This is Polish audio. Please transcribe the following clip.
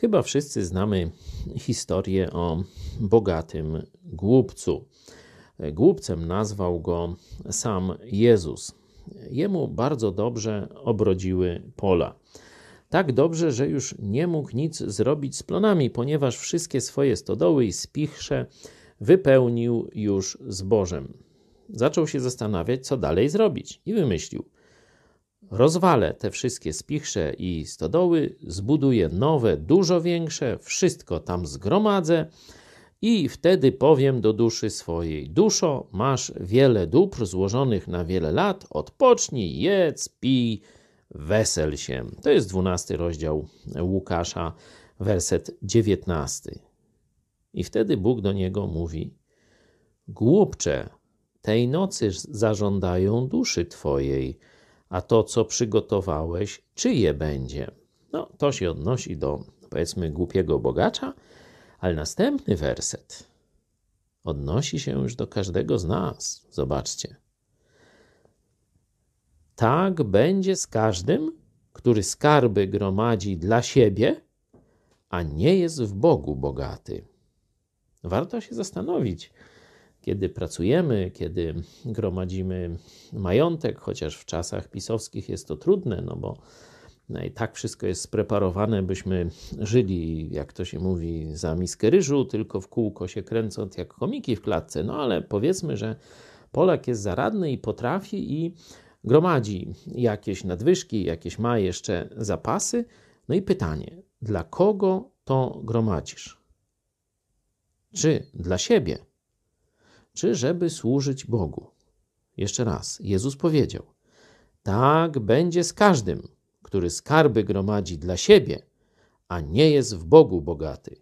Chyba wszyscy znamy historię o bogatym głupcu. Głupcem nazwał go sam Jezus. Jemu bardzo dobrze obrodziły pola. Tak dobrze, że już nie mógł nic zrobić z plonami, ponieważ wszystkie swoje stodoły i spichrze wypełnił już zbożem. Zaczął się zastanawiać, co dalej zrobić i wymyślił – Rozwalę te wszystkie spichrze i stodoły, zbuduję nowe, dużo większe, wszystko tam zgromadzę i wtedy powiem do duszy swojej: Duszo, masz wiele dóbr złożonych na wiele lat, odpocznij, jedz, pij, wesel się. To jest dwunasty rozdział Łukasza, werset dziewiętnasty. I wtedy Bóg do niego mówi: Głupcze, tej nocy zażądają duszy twojej a to, co przygotowałeś, czyje będzie? No, to się odnosi do, powiedzmy, głupiego bogacza, ale następny werset odnosi się już do każdego z nas. Zobaczcie. Tak będzie z każdym, który skarby gromadzi dla siebie, a nie jest w Bogu bogaty. Warto się zastanowić, kiedy pracujemy, kiedy gromadzimy majątek, chociaż w czasach pisowskich jest to trudne, no bo no i tak wszystko jest spreparowane, byśmy żyli, jak to się mówi, za miskę ryżu, tylko w kółko się kręcąc jak komiki w klatce. No ale powiedzmy, że Polak jest zaradny i potrafi i gromadzi jakieś nadwyżki, jakieś ma jeszcze zapasy. No i pytanie, dla kogo to gromadzisz? Czy dla siebie? Czy żeby służyć Bogu. Jeszcze raz, Jezus powiedział: Tak będzie z każdym, który skarby gromadzi dla siebie, a nie jest w Bogu bogaty.